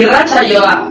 irratsaioa.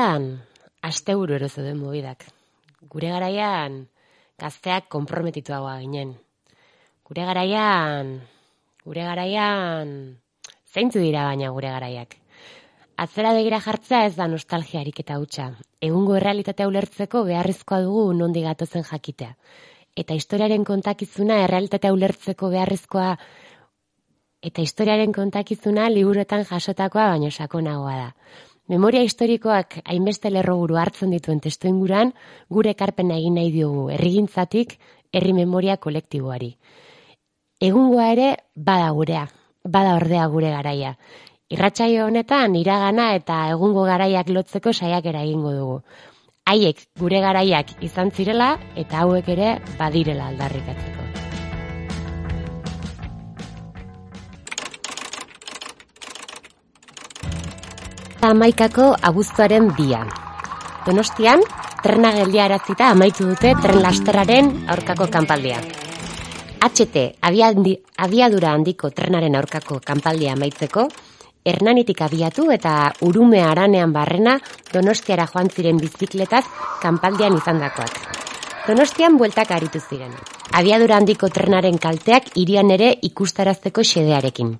Garaian, asteburu ero zeuden mobidak. Gure garaian, gazteak konprometituagoa ginen. Gure garaian, gure garaian, zeintzu dira baina gure garaiak. Atzera begira jartzea ez da nostalgiarik eta hutsa. Egungo errealitatea ulertzeko beharrezkoa dugu nondi gatozen jakitea. Eta historiaren kontakizuna errealitatea ulertzeko beharrezkoa eta historiaren kontakizuna liburuetan jasotakoa baino sakonagoa da. Memoria historikoak hainbeste lerroburu hartzen dituen testu inguran, gure ekarpena egin nahi diogu herrigintzatik herri memoria kolektiboari. Egungoa ere bada gurea, bada ordea gure garaia. Irratsaio honetan iragana eta egungo garaiak lotzeko saiakera egingo dugu. Haiek gure garaiak izan zirela eta hauek ere badirela aldarrikatzeko. Amaikako abuztuaren bia. Donostian, trena geldiarazita amaitu dute tren lasterraren aurkako kanpaldia. HT, abiadura handiko trenaren aurkako kanpaldia amaitzeko, Hernanitik abiatu eta urume aranean barrena Donostiara joan ziren bizikletaz kanpaldian izandakoak. Donostian bueltak aritu ziren. Abiadura handiko trenaren kalteak irian ere ikustarazteko xedearekin.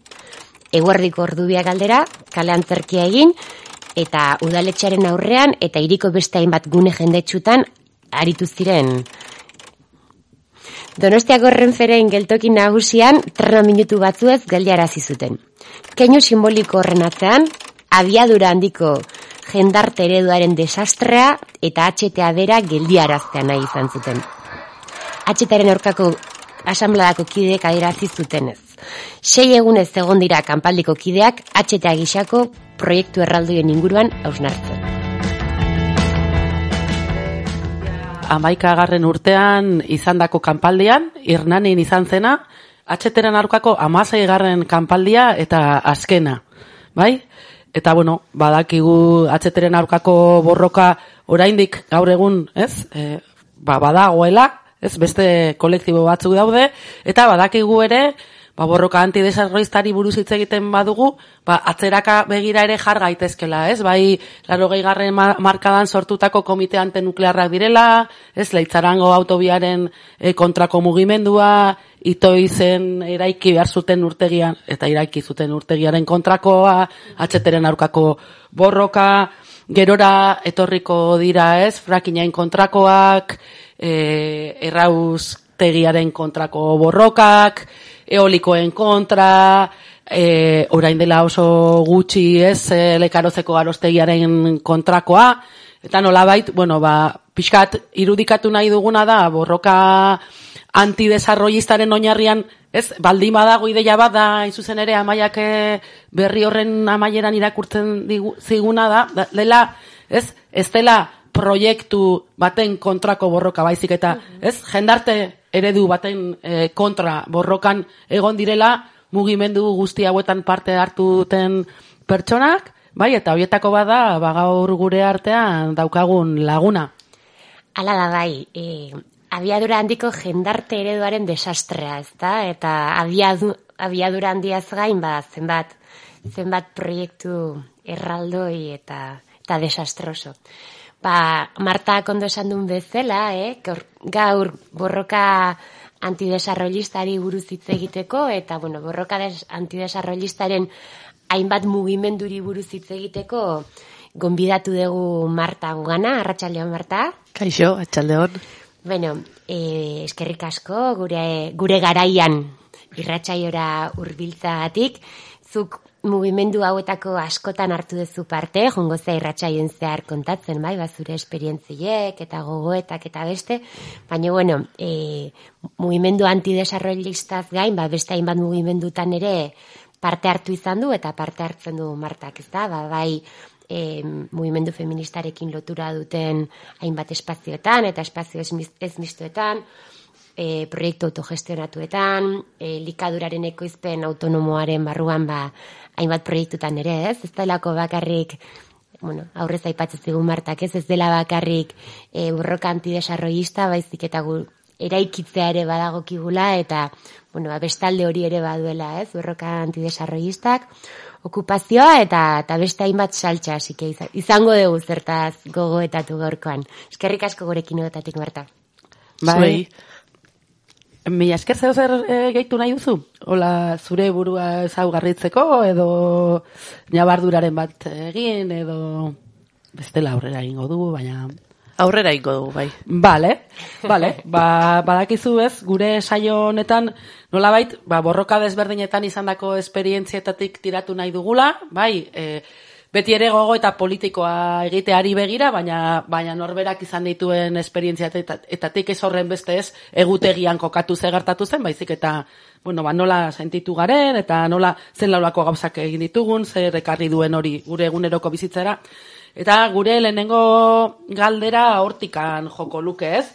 Eguerdiko ordubiak aldera, kale antzerkia egin, eta udaletxearen aurrean eta hiriko beste hainbat gune jendetsutan aritu ziren. Donostiako renferen geltoki nagusian trena minutu batzuez geldiarazi zuten. Keinu simboliko horren atzean, abiadura handiko jendarte ereduaren desastrea eta HTA bera geldiaraztea nahi izan zuten. HTaren aurkako asanbladako kideek adierazi zutenez. Sei egunez egon dira kanpaldiko kideak HTA gixako proiektu erraldoien inguruan hausnartzen. Amaika garren urtean izandako kanpaldian, irnanin izan zena, atxeteren aurkako amasei garren kanpaldia eta azkena. Bai? Eta bueno, badakigu atxeteren aurkako borroka oraindik gaur egun, ez? E, ba, badagoela, ez? Beste kolektibo batzuk daude, eta badakigu ere, ba, borroka antidesarroiztari buruz hitz egiten badugu, ba, atzeraka begira ere jar gaitezkela, ez? Bai, laro garren markadan sortutako komite antenuklearrak direla, ez? Leitzarango autobiaren e, kontrako mugimendua, itoi zen eraiki behar zuten urtegian, eta iraiki zuten urtegiaren kontrakoa, atxeteren aurkako borroka, gerora etorriko dira, ez? Frakinain kontrakoak, e, errauz tegiaren kontrako borrokak, eolikoen kontra, e, orain dela oso gutxi ez e, lekarozeko garostegiaren kontrakoa, eta nolabait, bueno, ba, pixkat irudikatu nahi duguna da, borroka antidesarrollistaren oinarrian, ez, baldin badago ideia bat da, izuzen ere, amaiak e, berri horren amaieran irakurtzen digu, ziguna da, dela, ez, ez dela proiektu baten kontrako borroka baizik eta, ez, jendarte eredu baten e, kontra borrokan egon direla mugimendu guzti hauetan parte hartu duten pertsonak, bai, eta horietako bada, ba gaur gure artean daukagun laguna. Hala da bai, e, abiadura handiko jendarte ereduaren desastrea, ez da? Eta abiadu, abiadura handiaz gain, ba, zenbat, zenbat proiektu erraldoi eta, eta desastroso. Ba, Marta kondo esan duen bezala, eh? gaur borroka antidesarrollistari buruz hitz egiteko, eta bueno, borroka des, antidesarrollistaren hainbat mugimenduri buruz hitz egiteko, gonbidatu dugu Marta gugana, arratsaldeon Marta. Kaixo, atxaldeon. Bueno, e, eskerrik asko gure, gure garaian irratsaiora hurbiltzagatik zuk mugimendu hauetako askotan hartu duzu parte, jongo ze irratsaien zehar kontatzen, bai, bazure esperientziek eta gogoetak eta beste, baina bueno, e, mugimendu antidesarroilistaz gain, ba, beste hainbat mugimendutan ere parte hartu izan du eta parte hartzen du martak, ez da, ba, bai, e, mugimendu feministarekin lotura duten hainbat espazioetan eta espazio ez mistuetan, e, proiektu autogestionatuetan, e, likaduraren ekoizpen autonomoaren barruan ba, hainbat proiektutan ere, ez? Ez delako bakarrik, bueno, aurrez aipatzen zigun martak, ez? Ez dela bakarrik e, burroka antidesarroista, baizik eta gu, eraikitzea ere badagokigula eta, bueno, ba, bestalde hori ere baduela, ez? Burroka antidesarroistak, okupazioa eta eta beste hainbat saltza, hasike izango dugu zertaz gogoetatu gaurkoan. Eskerrik asko gurekin egotatik, Marta. Bai. Mila esker zeo zer e, gehitu nahi duzu? Ola, zure burua ezaugarritzeko edo nabarduraren bat egin edo bestela aurrera egingo dugu, baina... Aurrera egingo dugu, bai. Bale, bale. ba, badakizu ez, gure saio honetan nolabait, ba, borroka desberdinetan izandako esperientzietatik tiratu nahi dugula, bai, e, beti ere gogo eta politikoa egiteari begira, baina baina norberak izan dituen esperientzia eta etatik ez horren beste ez egutegian kokatu ze gertatu zen, baizik eta bueno, ba, nola sentitu garen eta nola zen laulako gauzak egin ditugun, zer ekarri duen hori gure eguneroko bizitzera. Eta gure lehenengo galdera hortikan joko luke ez.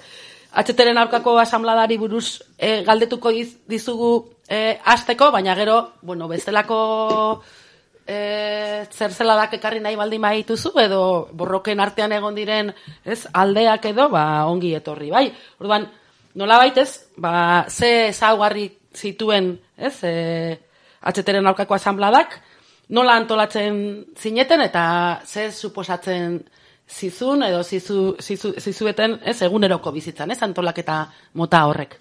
Atxeteren aurkako asamladari buruz e, galdetuko dizugu e, azteko, baina gero, bueno, bestelako e, zer ekarri nahi baldin maituzu edo borroken artean egon diren ez aldeak edo ba ongi etorri bai? Orduan nola baitez ba ze zaugarri zituen ez e, atxeteren aurkako asambladak nola antolatzen zineten eta ze suposatzen zizun edo zizu, zizu, zizueten ez eguneroko bizitzan ez antolaketa mota horrek?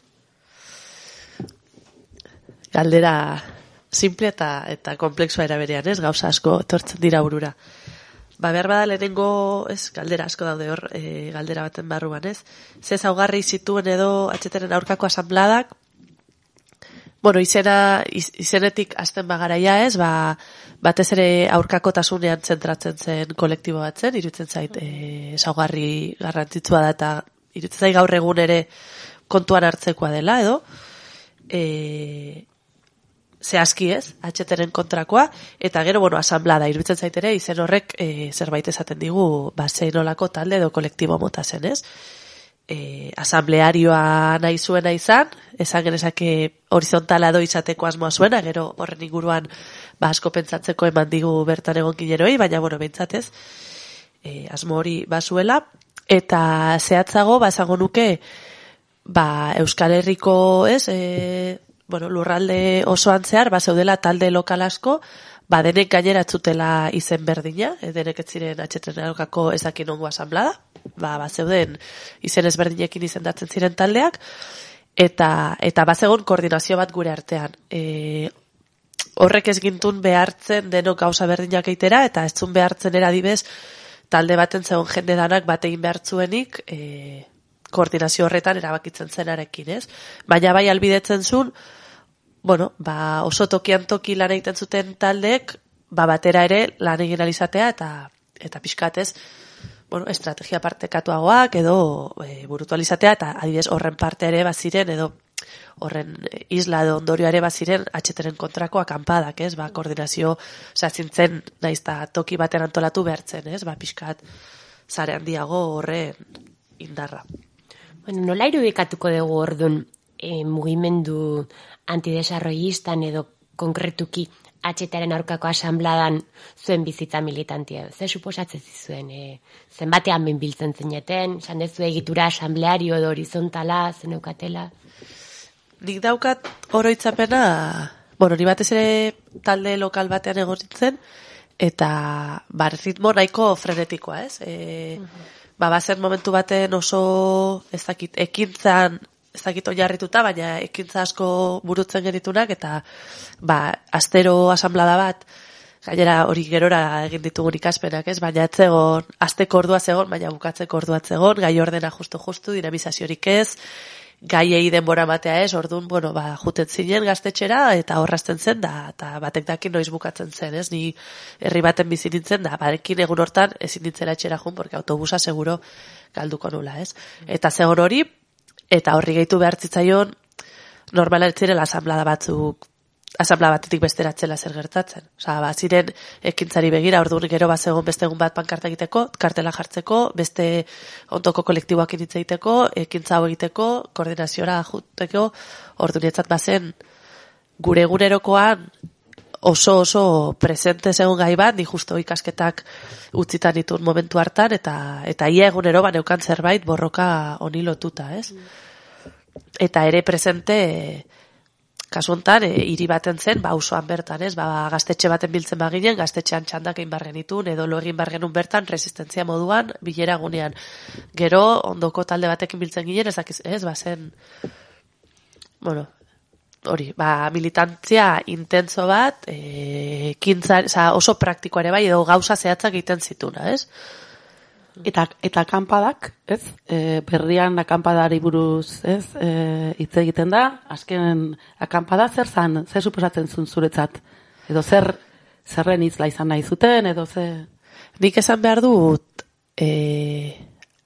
Galdera simple eta eta komplexua era berean, ez? Gauza asko etortzen dira burura. Ba, behar bada lehenengo, ez, galdera asko daude hor, e, galdera baten barruan, ez? Ze zaugarri zituen edo atxeteren aurkako asambladak, bueno, izena, izenetik azten bagaraia, ez? Ba, batez ere aurkako tasunean zentratzen zen kolektibo batzen, irutzen zait, e, zaugarri garrantzitsua da, eta irutzen zait gaur egun ere kontuan hartzekoa dela, edo? E, zehazki ez, atxeteren kontrakoa, eta gero, bueno, asamblada, iruditzen zaitere, izen horrek e, zerbait esaten digu, ba, olako talde edo kolektibo mota zen, ez? E, asamblearioa nahi zuena izan, esan genezake horizontala do izateko asmoa zuena, gero horren inguruan ba, asko pentsatzeko eman digu bertan egon gineroi, baina, bueno, bentsatez, e, asmo hori basuela, eta zehatzago, ba, nuke, ba, Euskal Herriko, ez, e, bueno, lurralde osoan zehar, ba, zeudela talde lokal asko, ba, denek gainera atzutela izen berdina, e, denek ez ziren atxetren erokako ezakin ongo asamblada, ba, ba, zeuden izen ezberdinekin izendatzen ziren taldeak, eta, eta ba, zegoen koordinazio bat gure artean. E, horrek ez gintun behartzen denok gauza berdinak eitera, eta ez zun behartzen eradibez, talde baten zegoen jende danak batein behartzuenik, e, koordinazio horretan erabakitzen zenarekin, ez? Baina bai albidetzen zuen, bueno, ba, oso tokian toki lan egiten zuten taldek, ba, batera ere lan egin alizatea eta eta pixkatez, bueno, estrategia partekatuagoak edo e, burutu alizatea eta adibidez horren parte ere baziren edo horren isla edo ondorio ere baziren atxeteren kontrako akanpadak, ez? Ba, koordinazio, oza, zintzen naiz toki baten antolatu behartzen, ez? Ba, pixkat zare handiago horren indarra. Bueno, nola irudikatuko dugu orduan e, mugimendu antidesarroiistan edo konkretuki atxetaren aurkako asambladan zuen bizitza militantia. Ze suposatzen zizuen, e, zenbatean biltzen zineten, esan dezu egitura asambleario edo horizontala, zeneukatela? Nik daukat oroitzapena, bueno, ni batez ere talde lokal batean egotitzen, eta bar ritmo nahiko frenetikoa, ez? E, ba, bazen momentu baten oso ez dakit, ekintzan ez dakit oinarrituta, baina ekintza asko burutzen genitunak, eta ba, astero asamblada bat gainera hori gerora egin ditugun ikaspenak, ez? Baina etzegon, azteko ordua zegon, baina bukatzeko ordua zegon, gai ordena justu-justu, dinamizaziorik ez, gaiei denbora matea ez, orduan, bueno, ba, juten zinen gaztetxera, eta horrazten zen, da, eta batek dakin noiz bukatzen zen, ez? Ni herri baten bizi nintzen, da, barekin egun hortan ezin nintzera etxera jun, porque autobusa seguro galduko nula, ez? Eta zegon hori, eta horri gehitu behar zitzaion, normala ez zirela asamblada batzuk asamblea batetik besteratzela zer gertatzen. Osa, ba, ziren ekintzari begira, orduan gero bat zegoen beste egun bat pankarta egiteko, kartela jartzeko, beste ondoko kolektiboak initza egiteko, ekintza hau egiteko, koordinaziora juteko, orduan etzat bazen gure egunerokoan oso oso presente zegoen gai bat, ni justo ikasketak utzitan ditun momentu hartan, eta eta ia egunero baneukan zerbait borroka honi lotuta, ez? Eta ere presente kasu hontan e, hiri baten zen, ba auzoan bertan, ez? Ba gaztetxe baten biltzen baginen, gaztetxean txandak egin barren itun edo lo egin barrenun bertan resistentzia moduan bilera gunean. Gero ondoko talde batekin biltzen ginen, ez dakiz, ez? Ba zen bueno, hori, ba, militantzia intenso bat, e, kintza, oso praktikoa ere bai, edo gauza zehatzak egiten zituna, ez? Eta, eta kanpadak, ez? E, berrian akampadari buruz, ez? E, hitz egiten da, azken akampada zer zan, zer suposatzen zuen zuretzat? Edo zer, zerren izla izan nahi zuten, edo ze... Nik esan behar dut, e,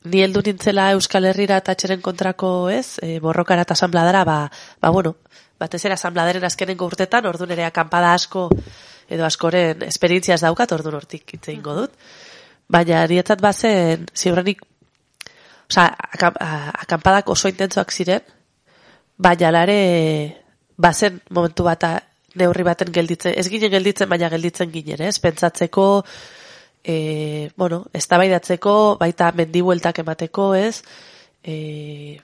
ni heldu nintzela Euskal Herrira eta txeren kontrako, ez? E, borrokara eta asambladara, ba, ba bueno, batez ere asambladaren azkenengo urtetan, ordu nere akampada asko, edo askoren esperientziaz daukat, ordu nortik hitz egingo dut baina nietzat bazen, ziurrenik, oza, akampadak oso intentzoak ziren, baina lare bazen momentu bat neurri baten gelditzen, ez ginen gelditzen, baina gelditzen ginen, ez? Pentsatzeko, e, bueno, ez baita mendibueltak emateko, ez? E,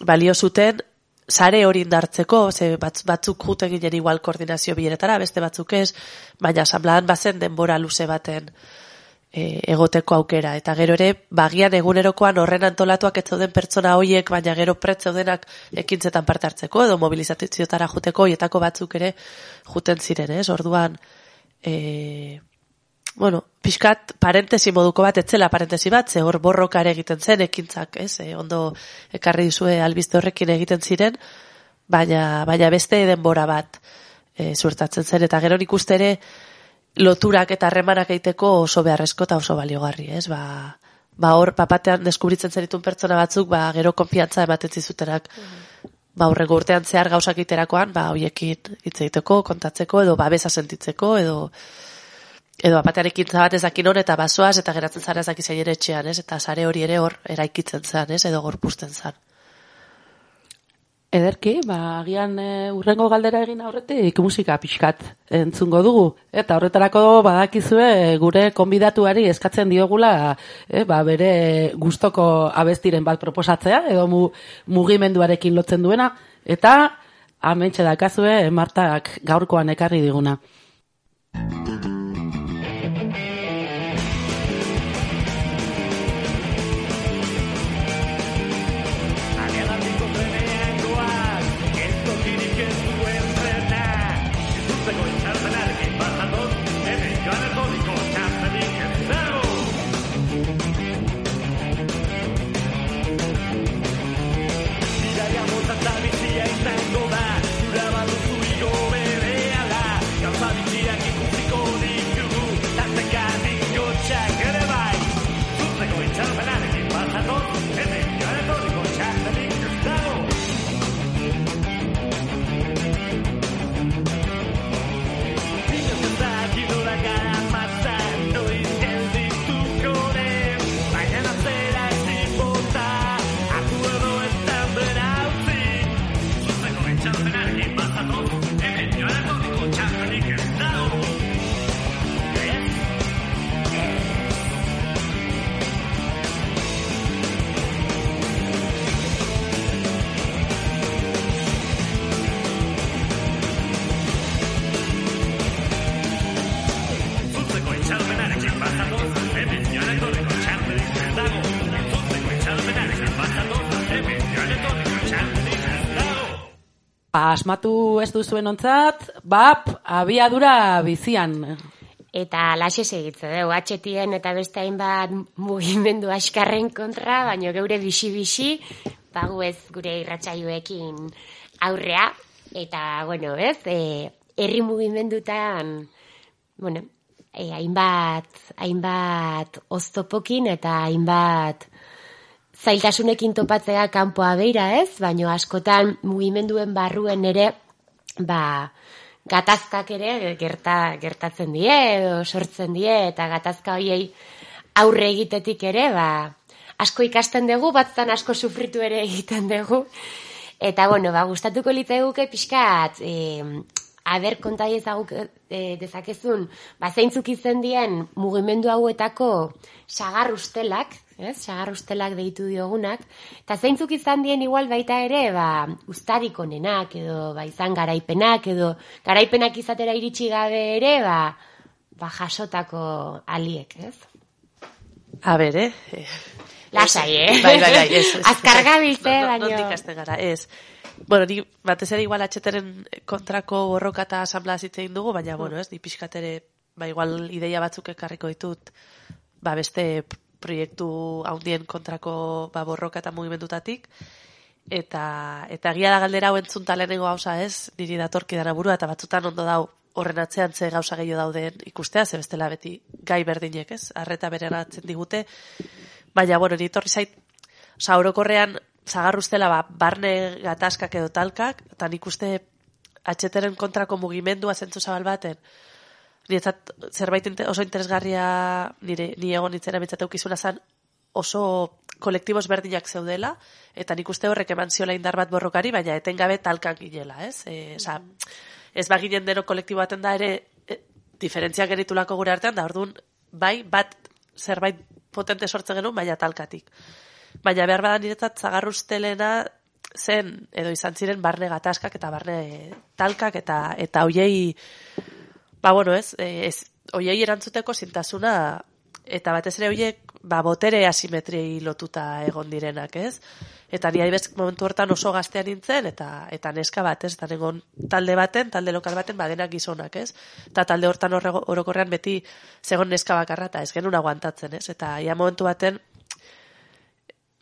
balio zuten, sare hori indartzeko, ze batzuk juten ginen igual koordinazio bileretara, beste batzuk ez, baina asambladan bazen denbora luze baten, e, egoteko aukera. Eta gero ere, bagian egunerokoan horren antolatuak ez zauden pertsona hoiek, baina gero pretz zaudenak ekintzetan parte hartzeko, edo mobilizatziotara juteko, hoietako batzuk ere juten ziren, ez? Orduan, e, bueno, pixkat parentesi moduko bat, etzela parentesi bat, ze hor borroka ere egiten zen ekintzak, ez? E, ondo ekarri dizue albizte horrekin egiten ziren, baina, baina beste denbora bat e, zuertatzen zen, eta gero nik uste ere, loturak eta harremanak egiteko oso beharrezko eta oso baliogarri, ez? Ba, ba hor papatean deskubritzen zeritun pertsona batzuk, ba gero konfiantza ematen zizutenak. Mm. Ba aurrego urtean zehar gauzak iterakoan, ba hoiekin hitz egiteko, kontatzeko edo babesa sentitzeko edo edo apatearekin zabat ezakin hor eta basoaz eta geratzen zara ezak izan ere etxean, ez? Eta sare hori ere hor eraikitzen zen, ez? Edo gorpusten zen. Ederki, ba, agian e, urrengo galdera egin aurretik musika pixkat entzungo dugu. Eta horretarako badakizue gure konbidatuari eskatzen diogula e, ba, bere gustoko abestiren bat proposatzea, edo mu, mugimenduarekin lotzen duena. Eta amentxe dakazue Martak gaurkoan ekarri diguna. Asmatu ez duzuen ontzat, bap, abiadura bizian. Eta laxe segitze dugu, atxetien eta beste hainbat mugimendu askarren kontra, baino geure bisi-bisi, bagu ez gure irratsaioekin aurrea, eta, bueno, ez, e, herri mugimendutan, bueno, e, hainbat, hainbat oztopokin eta hainbat zailtasunekin topatzea kanpoa beira ez, baino askotan mugimenduen barruen ere, ba, gatazkak ere gerta, gertatzen die edo sortzen die eta gatazka hoiei aurre egitetik ere, ba, asko ikasten dugu, batzan asko sufritu ere egiten dugu. Eta, bueno, ba, gustatuko litzaiguke pixkat, e, aber konta ezaguk e, dezakezun, ba, zeintzuk izen dien mugimendu hauetako sagar ustelak, ez? Sagar ustelak deitu diogunak, eta zeintzuk izan dien igual baita ere, ba, ustarik onenak, edo, ba, izan garaipenak, edo, garaipenak izatera iritsi gabe ere, ba, ba, jasotako aliek, ez? A ber, eh? Lasai, eh? Bai, bai, bai, ez. ez. Azkarga No, no, baino. nondik gara, ez. Bueno, ni batez ere igual atxeteren kontrako borroka eta asamblea zitzein dugu, baina, bueno, ez, ni pixkatere, ba, igual ideia batzuk ekarriko ditut, ba, beste proiektu haundien kontrako ba, borroka eta mugimendutatik, eta, eta egia da galdera hau entzunta lehenengo gauza ez, niri datorki dara burua, eta batzutan ondo dau horren atzean ze gauza gehiago dauden ikustea, ze bestela beti gai berdinek ez, arreta bereratzen digute, baina, bueno, ni torri zait, oza, orokorrean, zagarruztela, ba, barne gatazkak edo talkak, eta nik uste atxeteren kontrako mugimendua zentzu zabal baten, niretzat zerbait oso interesgarria nire ni egon nitzera betzat eukizuna zan oso kolektibos berdinak zeudela, eta nik uste horrek eman ziola indar bat borrokari, baina etengabe talkan ginela, ez? E, oza, ez baginen deno kolektibo baten da ere, e, diferentziak geritulako gure artean, da orduan, bai, bat zerbait potente sortzen genuen, baina talkatik. Baina behar bada niretzat zagarrustelena zen, edo izan ziren barne gatazkak eta barne talkak eta eta hoiei ba bueno, ez, eh, ez hoiei erantzuteko zintasuna eta batez ere hoiek ba botere asimetriei lotuta egon direnak, ez? Eta ni adibez momentu hortan oso gaztean nintzen eta eta neska bat, ez? Egon talde baten, talde lokal baten badenak gizonak, ez? Eta talde hortan orokorrean beti zegon neska bakarra eta ez genuen aguantatzen, ez? Eta ia momentu baten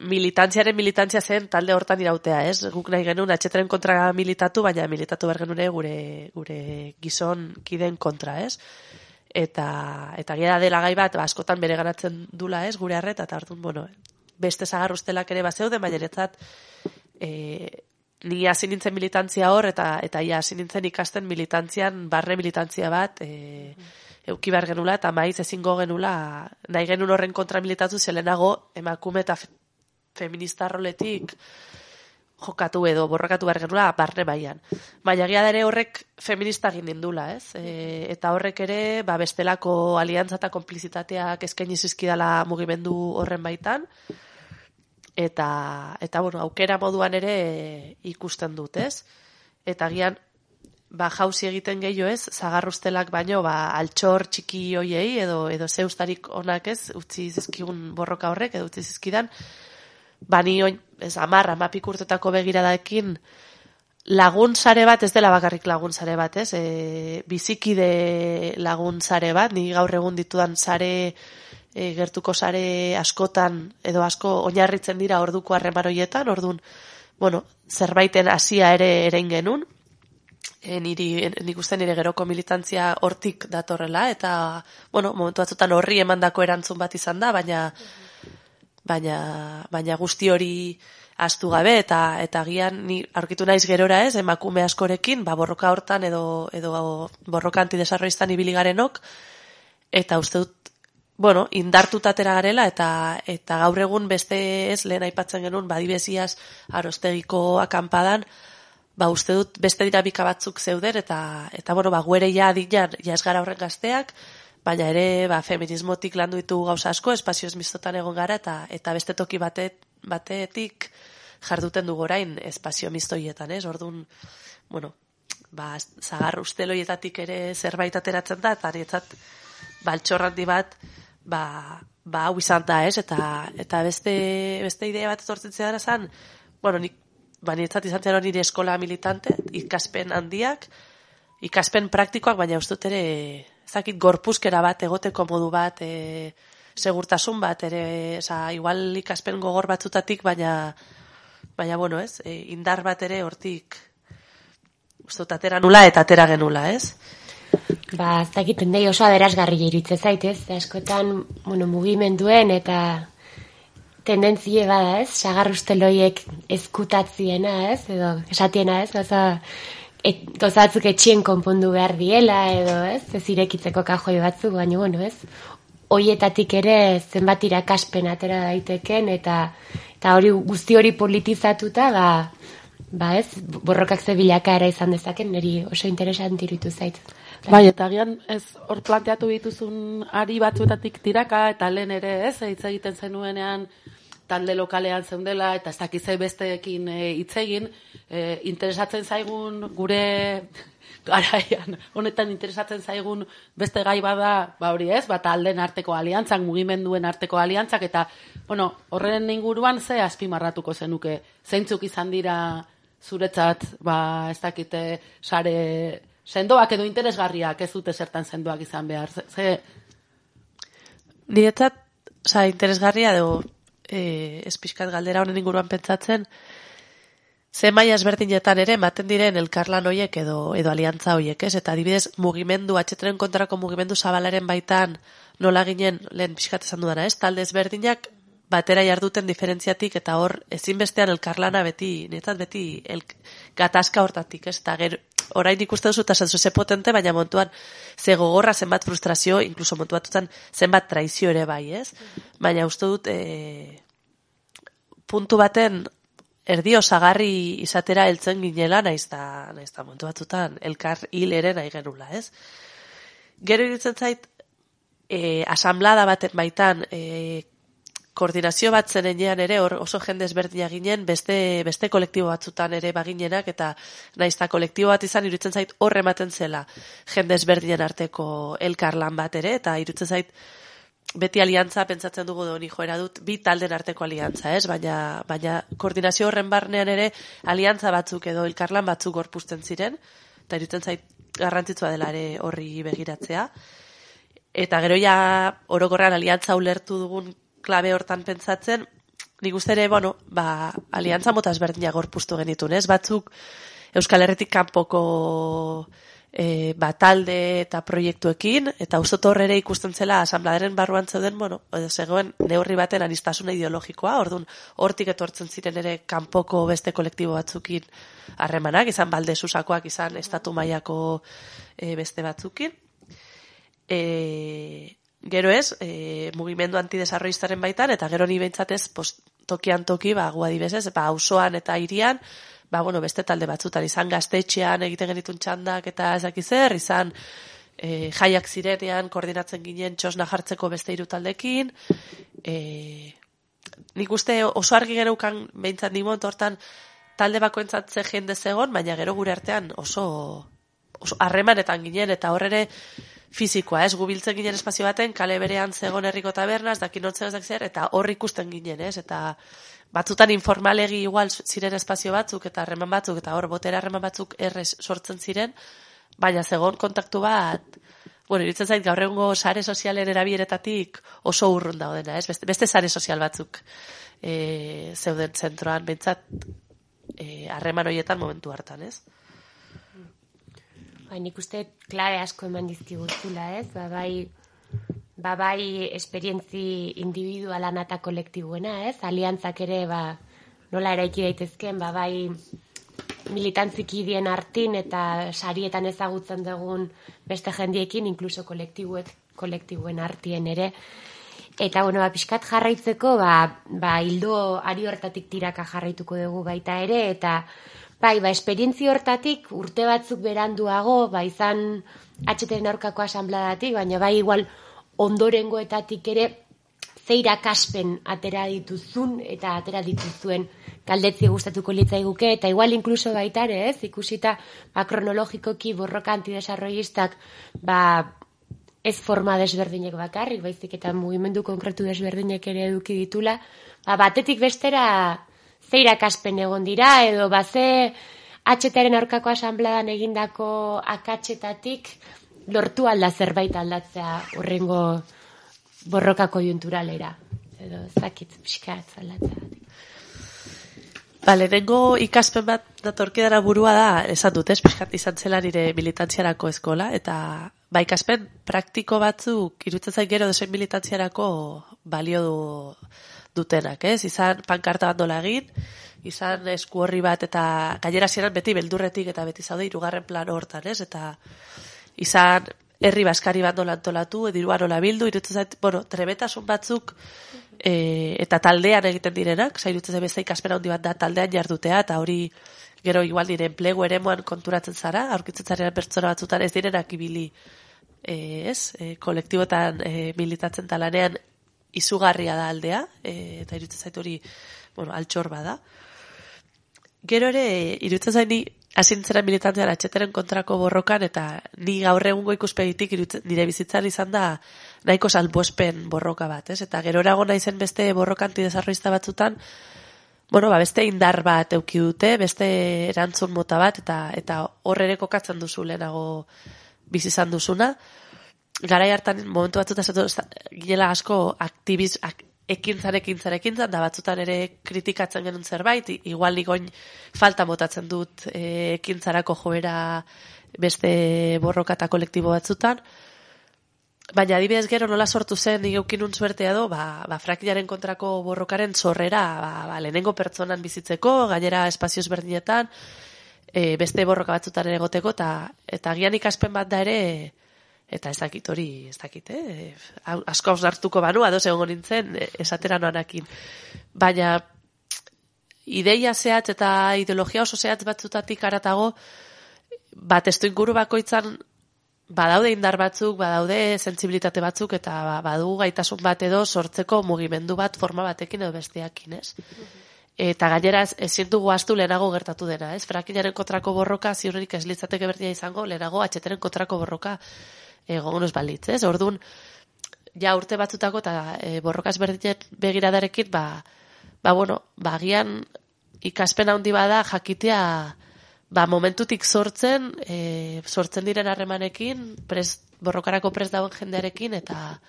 militantziaren militantzia zen talde hortan irautea, ez? Guk nahi genuen atxeteren kontra militatu, baina militatu behar genuen gure, gure gizon kiden kontra, ez? Eta, eta gira dela gai bat, ba, askotan bere ganatzen dula, ez? Gure arreta, eta hartun, bueno, beste zagar ustelak ere bazeude, baina netzat, e, ni hasi nintzen militantzia hor, eta eta ia hasi nintzen ikasten militantzian, barre militantzia bat, e, euki behar genula, eta maiz ezingo genula, nahi genuen horren kontra militatu zelenago, emakume eta feminista roletik jokatu edo borrokatu behar genula barne mailan. Baina egia da ere horrek feminista egin nindula, ez? E, eta horrek ere, ba, bestelako aliantza eta konplizitateak eskaini zizkidala mugimendu horren baitan, eta, eta bueno, aukera moduan ere ikusten dut, ez? Eta gian, ba, jauzi egiten gehiago ez, zagarrustelak baino, ba, altxor txiki hoiei, edo, edo zeustarik onak ez, utzi zizkigun borroka horrek, edo utzi zizkidan, ba, ni oin, ez, amar, amapik urtetako begiradaekin, lagun sare bat, ez dela bakarrik lagun sare bat, ez? E, bizikide lagun sare bat, ni gaur egun ditudan sare, e, gertuko sare askotan, edo asko oinarritzen dira orduko harremaroietan, ordun bueno, zerbaiten hasia ere erein genun, e, niri, nik uste nire geroko militantzia hortik datorrela, eta, bueno, momentu batzutan horri emandako erantzun bat izan da, baina, baina, baina guzti hori astu gabe eta eta agian ni aurkitu naiz gerora ez emakume askorekin ba borroka hortan edo edo borroka antidesarroistan ibili garenok. Eta uste dut bueno, indartuta atera garela eta eta gaur egun beste ez lehen aipatzen genuen badibeziaz arostegiko akanpadan ba uste dut beste dinamika batzuk zeuden eta eta bueno ba guere ja adinan ja ez gara horren gazteak baina ere ba feminismotik landu ditugu gauza asko espazio ez mistotan egon gara eta eta beste toki batet, batetik jarduten dugu orain espazio mistoietan, ez? Ordun bueno, ba zagar usteloietatik ere zerbait ateratzen da eta nietzat baltxorrandi bat ba ba hau izan da, ez? Eta eta beste beste idea bat etortzen zera zan, bueno, nik ba nietzat izan zen nire eskola militante, ikaspen handiak, ikaspen praktikoak, baina uste dut ere ezakit gorpuzkera bat, egoteko modu bat, e, segurtasun bat, ere, eza, igual ikaspen gogor batzutatik, baina, baina, bueno, ez, e, indar bat ere hortik, ustot, atera nula eta atera genula, ez? Ba, ez dakiten dei oso aberazgarri iritze zaitez, askotan, bueno, mugimenduen eta tendentzie bada, ez? Sagar usteloiek ezkutatziena, ez? Edo, esatiena, ez? Gaza, et, gozatzuk etxien konpondu behar diela, edo, ez? Ez irekitzeko kajoi batzuk, baina, bueno, ez? Oietatik ere zenbat irakaspen atera daiteken, eta eta hori guzti hori politizatuta, ba, ba ez, borrokak ze bilakaera izan dezaken, niri oso interesant iritu zait. Bai, eta gian ez hor planteatu dituzun ari batzuetatik tiraka, eta lehen ere ez, hitz egiten zenuenean talde lokalean zeundela, eta ez dakizai besteekin e, hitz egin, e, interesatzen zaigun gure garaian, honetan interesatzen zaigun beste gai bada, ba hori ez, bat alden arteko aliantzak, mugimenduen arteko aliantzak, eta, bueno, horren inguruan ze azpimarratuko zenuke, zeintzuk izan dira zuretzat, ba, ez dakite, sare, sendoak edo interesgarriak ez dute zertan sendoak izan behar, ze... Niretzat, oza, interesgarria dugu, e, espizkat galdera honen inguruan pentsatzen, ze maia ezberdinetan ere ematen diren elkarlan hoiek edo edo aliantza hoiek, ez? Eta adibidez, mugimendu atxetren kontrako mugimendu zabalaren baitan nola ginen lehen pixkat esan dudana, ez? Talde ezberdinak batera jarduten diferentziatik eta hor ezinbestean elkarlana beti, netzat beti el, gatazka hortatik, ez? Eta ger, orain ikuste duzu eta ze potente, baina montuan ze gogorra zenbat frustrazio, inkluso montu batutan zenbat traizio ere bai, ez? Baina uste dut e, puntu baten erdi osagarri izatera heltzen ginela, naiz da, naiz da montu batzutan elkar hil ere nahi genula, ez? Gero irutzen zait, e, asamblada baten baitan, e, koordinazio bat zenean ere hor oso jende ezberdina ginen, beste, beste kolektibo batzutan ere baginenak, eta naizta kolektibo bat izan irutzen zait horre ematen zela jende ezberdinen arteko elkarlan bat ere, eta irutzen zait beti aliantza pentsatzen dugu doni joera dut, bi talden arteko aliantza, ez? Baina, baina koordinazio horren barnean ere aliantza batzuk edo elkarlan batzuk gorpuzten ziren, eta irutzen zait garrantzitsua dela ere horri begiratzea. Eta gero ja orokorrean aliantza ulertu dugun klabe hortan pentsatzen, nik uste ere, bueno, ba, aliantza mota ezberdina gorpuztu genitun, ez? Batzuk Euskal Herretik kanpoko e, batalde eta proiektuekin, eta uste horre ere ikusten zela asambladeren barruan zeuden, bueno, zegoen neurri baten anistasuna ideologikoa, orduan hortik etortzen ziren ere kanpoko beste kolektibo batzukin harremanak, izan balde susakoak, izan estatu mailako e, beste batzukin. E, Gero ez, e, mugimendu antidesarroiztaren baitan, eta gero ni behintzatez, tokian toki, ba, gu adibesez, ba, auzoan eta irian, ba, bueno, beste talde batzutan, izan gaztetxean egiten genitun txandak eta ezakizer, izan e, jaiak zirenean koordinatzen ginen txosna jartzeko beste hiru taldekin, e, nik uste oso argi geneukan behintzat nimot, hortan talde bakoentzatze jende zegon, baina gero gure artean oso harremanetan ginen, eta horre fizikoa, ez, gubiltzen ginen espazio baten, kale berean zegon herriko tabernaz, dakin ez zer, eta hor ikusten ginen, ez, eta batzutan informalegi igual ziren espazio batzuk, eta harreman batzuk, eta hor botera harreman batzuk errez sortzen ziren, baina zegon kontaktu bat, bueno, iritzen zait, gaur egungo sare sozialen erabieretatik oso urrun daudena, ez, beste, beste sare sozial batzuk e, zeuden zentroan, bentsat, eh, harreman e, horietan momentu hartan, ez? Ba, nik uste klabe asko eman dizkiguzula, ez? Ba, bai, ba, bai esperientzi individualan eta kolektibuena, ez? Aliantzak ere, ba, nola eraiki daitezken, ba, bai militantziki dien artin eta sarietan ezagutzen dugun beste jendiekin, inkluso kolektibuek, kolektibuen artien ere. Eta, bueno, ba, pixkat jarraitzeko, ba, ba, hildo ari hortatik tiraka jarraituko dugu baita ere, eta Bai, ba, esperientzi hortatik urte batzuk beranduago, ba, izan atxeten aurkako asambladatik, baina bai, igual, ondorengoetatik ere, zeira kaspen atera dituzun eta atera dituzuen kaldetzi gustatuko litzaiguke, eta igual inkluso baitare, ez, ikusita, ba, kronologikoki borroka antidesarroistak, ba, ez forma desberdinek bakarrik, baizik eta mugimendu konkretu desberdinek ere eduki ditula, ba, batetik bestera, ze irakaspen egon dira, edo ba ze atxetaren aurkako asambladan egindako akatsetatik lortu alda zerbait aldatzea urrengo borroka konjunturalera. Edo, zakit, pixkat aldatzea. Ba, lehenengo ikaspen bat datorkidara burua da, esan dut, ez, pixkat izan zela nire militantziarako eskola, eta ba, ikaspen praktiko batzuk, irutzen zain gero desoin militantziarako balio du, dutenak, ez? Izan pankarta bat nola egin, izan esku horri bat, eta gainera ziren beti beldurretik, eta beti zaude irugarren plan hortan, ez? Eta izan herri baskari bat nola antolatu, edirua nola bildu, irutzen zait, bueno, trebetasun batzuk, e, eta taldean egiten direnak, zairutzen zait beste ikaspera handi bat da taldean jardutea, eta hori gero igual dire enplegu eremuan konturatzen zara, aurkitzen zaren pertsona batzutan ez direnak ibili, e, ez, e, kolektibotan e, militatzen talanean izugarria da aldea, e, eta irutzen zait hori, bueno, altxor bada. Gero ere, irutzen zaini, asintzera militantean atxeteren kontrako borrokan, eta ni gaur egungo ikuspegitik irutzen, nire bizitzan izan da nahiko salbuespen borroka bat, ez? Eta gero erago naizen beste borroka antidesarroista batzutan, bueno, ba, beste indar bat euki dute, beste erantzun mota bat, eta eta hor ere kokatzen duzu lehenago bizizan duzuna. Garai hartan momentu batzutan ginela asko aktibiz, ak, ekintzan ekintzan da batzutan ere kritikatzen genuen zerbait, igual ligoin falta motatzen dut e, ekintzarako joera beste borroka eta kolektibo batzutan. Baina adibidez gero nola sortu zen igeukinun zuertea do, ba, ba frakilaren kontrako borrokaren zorrera, ba, ba, lehenengo pertsonan bizitzeko, gainera espazioz berdinetan, e, beste borroka batzutan ere goteko, eta, eta gian ikaspen bat da ere, eta ez dakit hori, ez dakit, eh? asko hartuko banu, adoz egon nintzen, e, esatera noanakin. Baina, ideia zehatz eta ideologia oso zehatz batzutatik aratago, bat estu inguru bakoitzan, badaude indar batzuk, badaude sensibilitate batzuk, eta ba, badu gaitasun bat edo sortzeko mugimendu bat forma batekin edo besteakin, ez? Eta gainera ezin dugu astu lehenago gertatu dena, ez? Frakinaren kontrako borroka, ziurrik ez litzateke berdina izango, lehenago atxeteren kontrako borroka egon ez balitz, ez? Orduan, ja urte batzutako eta e, borrokaz berdinen begiradarekin, ba, ba bueno, ba, gian ikaspen handi bada jakitea ba, momentutik sortzen, e, sortzen diren harremanekin, pres, borrokarako pres dauen jendearekin, eta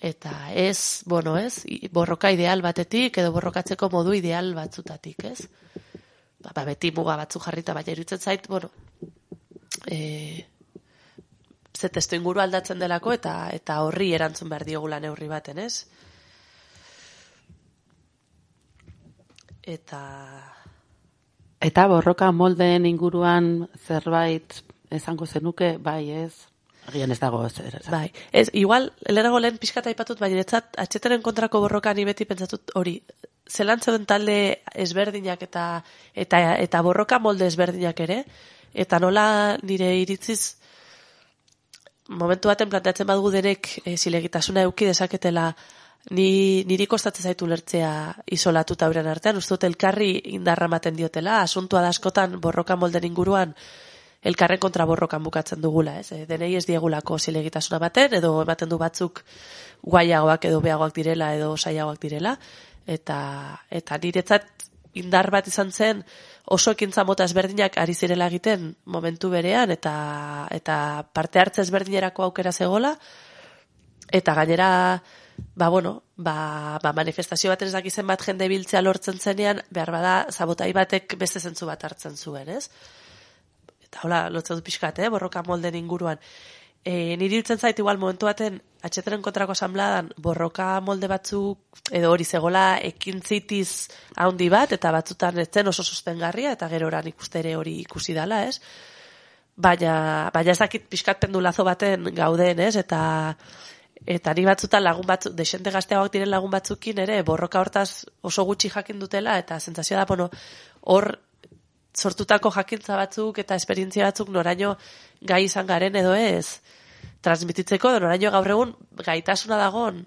eta ez, bueno, ez, borroka ideal batetik, edo borrokatzeko modu ideal batzutatik, ez? Ba, ba beti muga batzu jarrita, baina irutzen zait, bueno, e, ze testo inguru aldatzen delako eta eta horri erantzun behar diogula neurri baten, ez? Eta eta borroka moldeen inguruan zerbait esango zenuke, bai, ez? Agian ez dago zer. Bai, ez, igual, leherago lehen pixkat aipatut, baina etzat, atxeteren kontrako borroka ni beti pentsatut hori, zelan zeuden talde ezberdinak eta, eta, eta borroka molde ezberdinak ere, eta nola nire iritziz momentu baten planteatzen badugu derek e, zilegitasuna euki dezaketela ni, niri kostatzen zaitu lertzea isolatuta euren artean, uste dut elkarri indarra maten diotela, asuntua da askotan borroka molden inguruan elkarren kontra borrokan bukatzen dugula, ez? E, denei ez diegulako zilegitasuna baten, edo ematen du batzuk guaiagoak edo beagoak direla edo saiagoak direla, eta, eta niretzat indar bat izan zen oso ekintza mota ezberdinak ari zirela egiten momentu berean eta eta parte hartze ezberdinerako aukera zegola eta gainera ba bueno ba, ba manifestazio bat ez dakizen bat jende biltzea lortzen zenean behar bada sabotai batek beste zentzu bat hartzen zuen ez? Eta hola lotzen du pixkat eh borroka molden inguruan E, niri hiltzen zait igual momentu baten atxeteren kontrako asanbladan borroka molde batzuk edo hori zegola ekintzitiz handi bat eta batzutan ez zen oso sostengarria eta gero oran ikustere hori ikusi dala, ez? Baina, baina ez dakit pixkat pendulazo baten gauden, ez? Eta eta ni batzutan lagun batzuk, desente gazteagoak diren lagun batzukin ere, borroka hortaz oso gutxi jakin dutela eta zentzazioa da, bueno, hor sortutako jakintza batzuk eta esperientzia batzuk noraino gai izan garen edo ez transmititzeko, edo noraino gaur egun gaitasuna dagon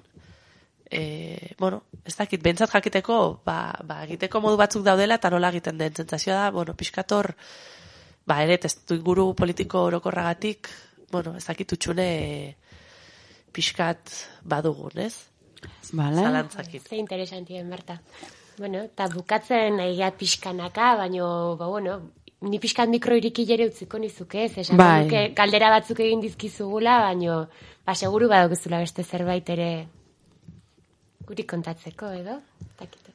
e, bueno, ez dakit, bentsat jakiteko ba, ba, egiteko modu batzuk daudela eta nola egiten den, zentzazioa da bueno, pixkator ba, ere, testu inguru politiko orokorragatik bueno, ez dakit utxune pixkat badugun, ez? Vale. Zalantzakin. Ze interesantien, Berta. Bueno, eta bukatzen egia pixkanaka, baino, ba, bueno, ni pixkat mikro irikilere utziko nizuke, ez? Esan Bai. galdera batzuk egin dizkizugula, baino, ba, seguru badokizula beste zerbait ere guri kontatzeko, edo? Dakit.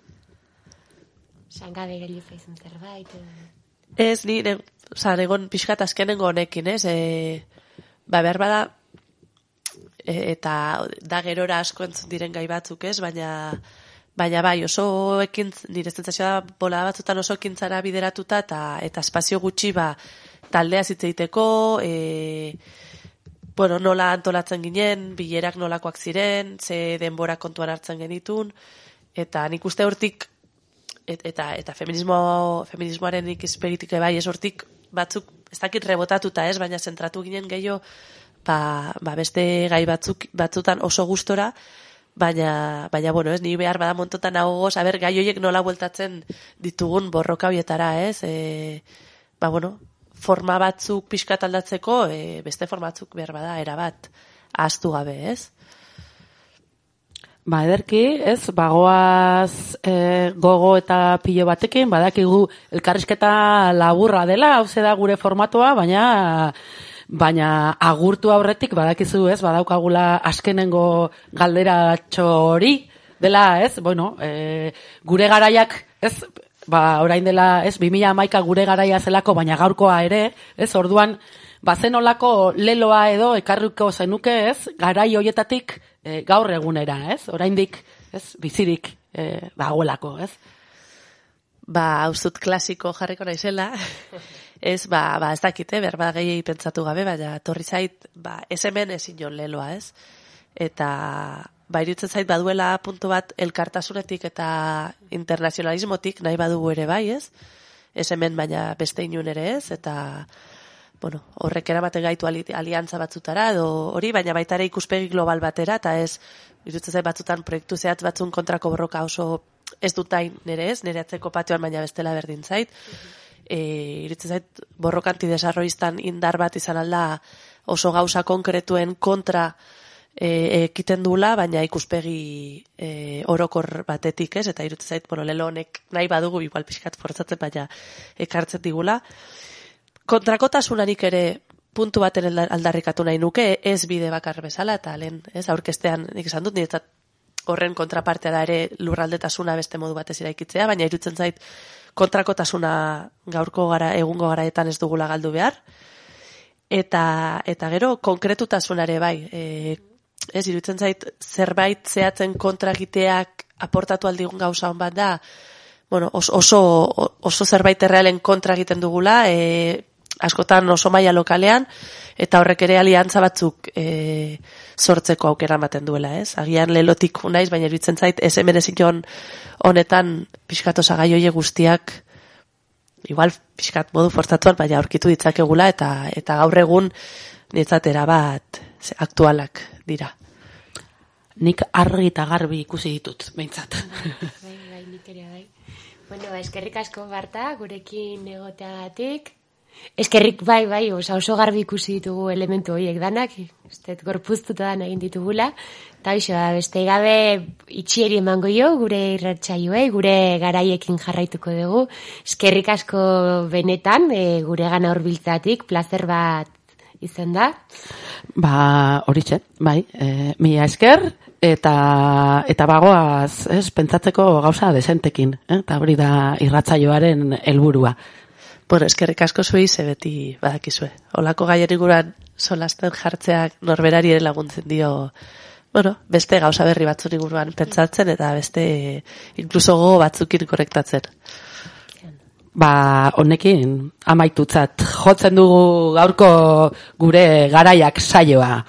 Sangabe geli zaizun zerbait, edo... Ez, ni, ne, oza, negon pixkat azkenengo honekin, ez? E, ba, behar bada, e, eta da gerora asko entzun diren gai batzuk, ez? Baina, baina bai, oso ekin, nire zentzazioa bola batzutan oso ekintzara bideratuta, eta, eta espazio gutxi, ba, taldea zitzeiteko, e, bueno, nola antolatzen ginen, bilerak nolakoak ziren, ze denbora kontuan hartzen genitun, eta nik uste hortik et, eta eta feminismo feminismoaren ikusperitik bai ez hortik batzuk ez dakit rebotatuta ez baina zentratu ginen gehiago ba, ba beste gai batzuk batzutan oso gustora baina baina bueno ez ni behar bada montotan nagoz a ber gai hoiek nola bueltatzen ditugun borroka hoietara ez? E, ba bueno forma batzuk pixkat aldatzeko e, beste forma batzuk behar bada era bat ahaztu gabe ez? Ba, ederki, ez, bagoaz e, gogo eta pilo batekin, badakigu elkarrizketa laburra dela, hau da gure formatua, baina baina agurtu aurretik badakizu, ez, badaukagula askenengo galderatxo hori dela, ez, bueno, e, gure garaiak, ez, ba, orain dela, ez, 2000 amaika gure garaia zelako, baina gaurkoa ere, ez, orduan, bazen olako leloa edo ekarriko zenuke, ez, garai hoietatik e, gaur egunera, ez, oraindik, ez, bizirik e, dagoelako, ez. ba, hauzut klasiko jarriko naizela, ez, ba, ba ez dakite, berba gehi pentsatu gabe, baina torri zait, ba, ez hemen ezin jon leloa, ez? Eta, ba, iruditzen zait baduela puntu bat elkartasunetik eta internazionalismotik nahi badugu ere bai, ez? Ez hemen baina beste inun ere ez, eta, bueno, horrek eramaten gaitu ali, aliantza batzutara, edo hori, baina baita ere ikuspegi global batera, eta ez, iruditzen zait batzutan proiektu zehatz batzun kontrako borroka oso ez dutain nire ez, nire atzeko patioan baina bestela berdin zait. E, iruditzen zait borroka antidesarroistan indar bat izan alda oso gauza konkretuen kontra e, ekiten dula, baina ikuspegi e, orokor batetik ez, eta iruditzen zait, bueno, lelo honek nahi badugu igual pixkat fortzatzen, baina ekartzen digula. Kontrakotasunarik ere puntu baten alda- aldarrikatu nahi nuke, ez bide bakar bezala, eta lehen, ez, aurkestean, nik esan dut, niretzat horren kontrapartea da ere lurraldetasuna beste modu batez iraikitzea, baina irutzen zait kontrakotasuna gaurko gara, egungo garaetan ez dugula galdu behar. Eta, eta gero, konkretutasunare bai, e, ez irutzen zait zerbait zehatzen kontra egiteak aportatu aldigun gauza hon bat da, bueno, oso, oso, oso zerbait errealen kontra egiten dugula, e, askotan oso maila lokalean, eta horrek ere aliantza batzuk e, sortzeko aukera ematen duela, ez? Agian lelotik naiz, baina iruditzen zait, ez hemen ezin honetan pixkat osagai hoie guztiak igual pixkat modu fortzatuan, baina aurkitu ditzakegula, eta eta gaur egun niretzat erabat ze- aktualak dira. Nik argi eta garbi ikusi ditut, behintzat. Bai, bai, nik ere bai. Bueno, ba, eskerrik asko Barta, gurekin egoteagatik. Eskerrik bai, bai, osa oso garbi ikusi ditugu elementu horiek danak, uste dut gorpuztuta dan egin ditugula. Eta hoxe, ba, beste gabe itxieri emango jo, gure irratxaioei, gure garaiekin jarraituko dugu. Eskerrik asko benetan, e, gure gana horbiltzatik, placer bat izan da. Ba, horitxe, bai, e, mila esker, eta, eta bagoaz, ez, pentsatzeko gauza desentekin, eh? eta hori da irratzaioaren helburua. Bueno, eskerrik asko zuei ze beti badakizue. Olako gaien inguruan solasten jartzeak norberari ere laguntzen dio bueno, beste gauza berri batzun inguruan pentsatzen eta beste inkluso gogo batzukin korektatzen. Ba, honekin amaitutzat jotzen dugu gaurko gure garaiak saioa.